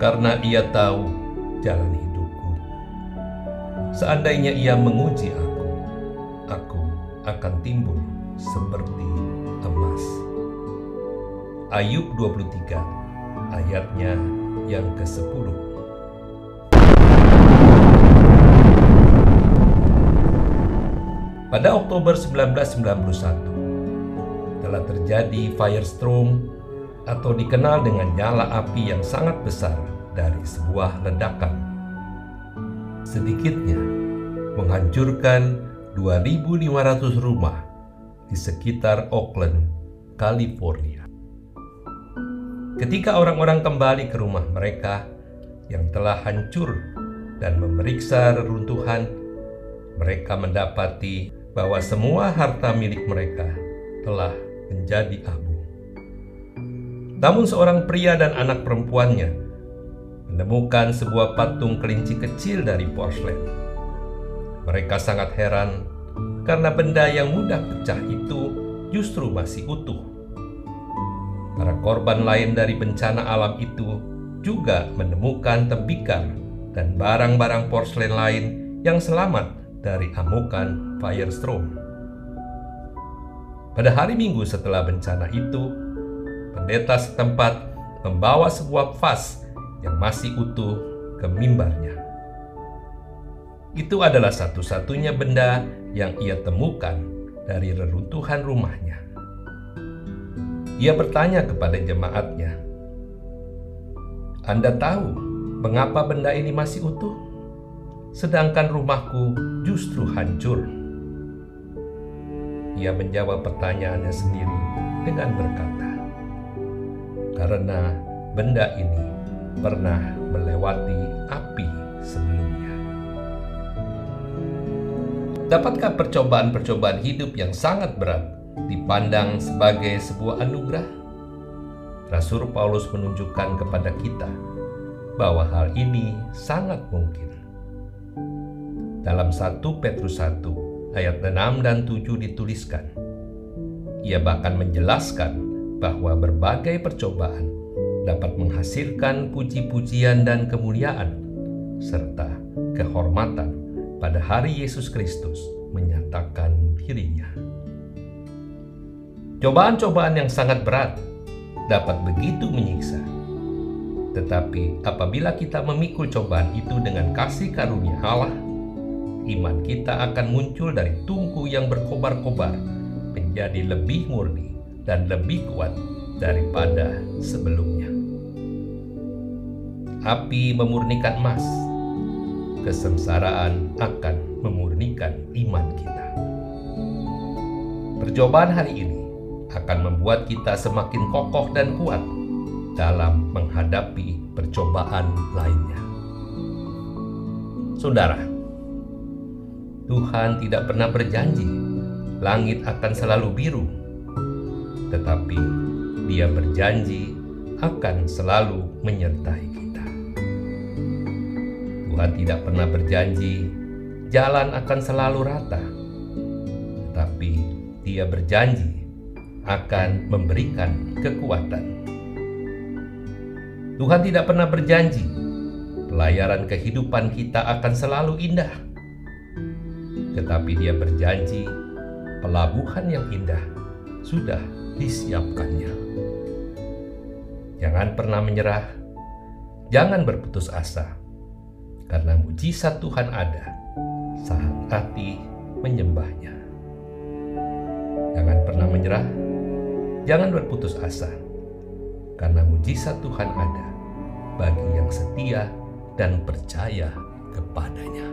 karena ia tahu jalan hidupku. Seandainya ia menguji aku, aku akan timbul seperti emas. Ayub 23 ayatnya yang ke-10. Pada Oktober 1991 telah terjadi firestorm atau dikenal dengan nyala api yang sangat besar dari sebuah ledakan. Sedikitnya menghancurkan 2.500 rumah di sekitar Oakland, California. Ketika orang-orang kembali ke rumah mereka yang telah hancur dan memeriksa reruntuhan, mereka mendapati bahwa semua harta milik mereka telah menjadi abu. Namun seorang pria dan anak perempuannya menemukan sebuah patung kelinci kecil dari porselen. Mereka sangat heran karena benda yang mudah pecah itu justru masih utuh. Para korban lain dari bencana alam itu juga menemukan tembikar dan barang-barang porselen lain yang selamat dari amukan firestorm. Pada hari Minggu setelah bencana itu, pendeta setempat membawa sebuah vas yang masih utuh ke mimbarnya. Itu adalah satu-satunya benda yang ia temukan dari reruntuhan rumahnya. Ia bertanya kepada jemaatnya, "Anda tahu mengapa benda ini masih utuh?" sedangkan rumahku justru hancur. Ia menjawab pertanyaannya sendiri dengan berkata, "Karena benda ini pernah melewati api sebelumnya." Dapatkah percobaan-percobaan hidup yang sangat berat dipandang sebagai sebuah anugerah? Rasul Paulus menunjukkan kepada kita bahwa hal ini sangat mungkin. Dalam 1 Petrus 1 ayat 6 dan 7 dituliskan. Ia bahkan menjelaskan bahwa berbagai percobaan dapat menghasilkan puji-pujian dan kemuliaan serta kehormatan pada hari Yesus Kristus menyatakan dirinya. Cobaan-cobaan yang sangat berat dapat begitu menyiksa. Tetapi apabila kita memikul cobaan itu dengan kasih karunia Allah, iman kita akan muncul dari tungku yang berkobar-kobar menjadi lebih murni dan lebih kuat daripada sebelumnya. Api memurnikan emas, kesengsaraan akan memurnikan iman kita. Percobaan hari ini akan membuat kita semakin kokoh dan kuat dalam menghadapi percobaan lainnya. Saudara, Tuhan tidak pernah berjanji langit akan selalu biru, tetapi Dia berjanji akan selalu menyertai kita. Tuhan tidak pernah berjanji jalan akan selalu rata, tetapi Dia berjanji akan memberikan kekuatan. Tuhan tidak pernah berjanji pelayaran kehidupan kita akan selalu indah tetapi dia berjanji pelabuhan yang indah sudah disiapkannya. Jangan pernah menyerah, jangan berputus asa, karena mujizat Tuhan ada saat hati menyembahnya. Jangan pernah menyerah, jangan berputus asa, karena mujizat Tuhan ada bagi yang setia dan percaya kepadanya.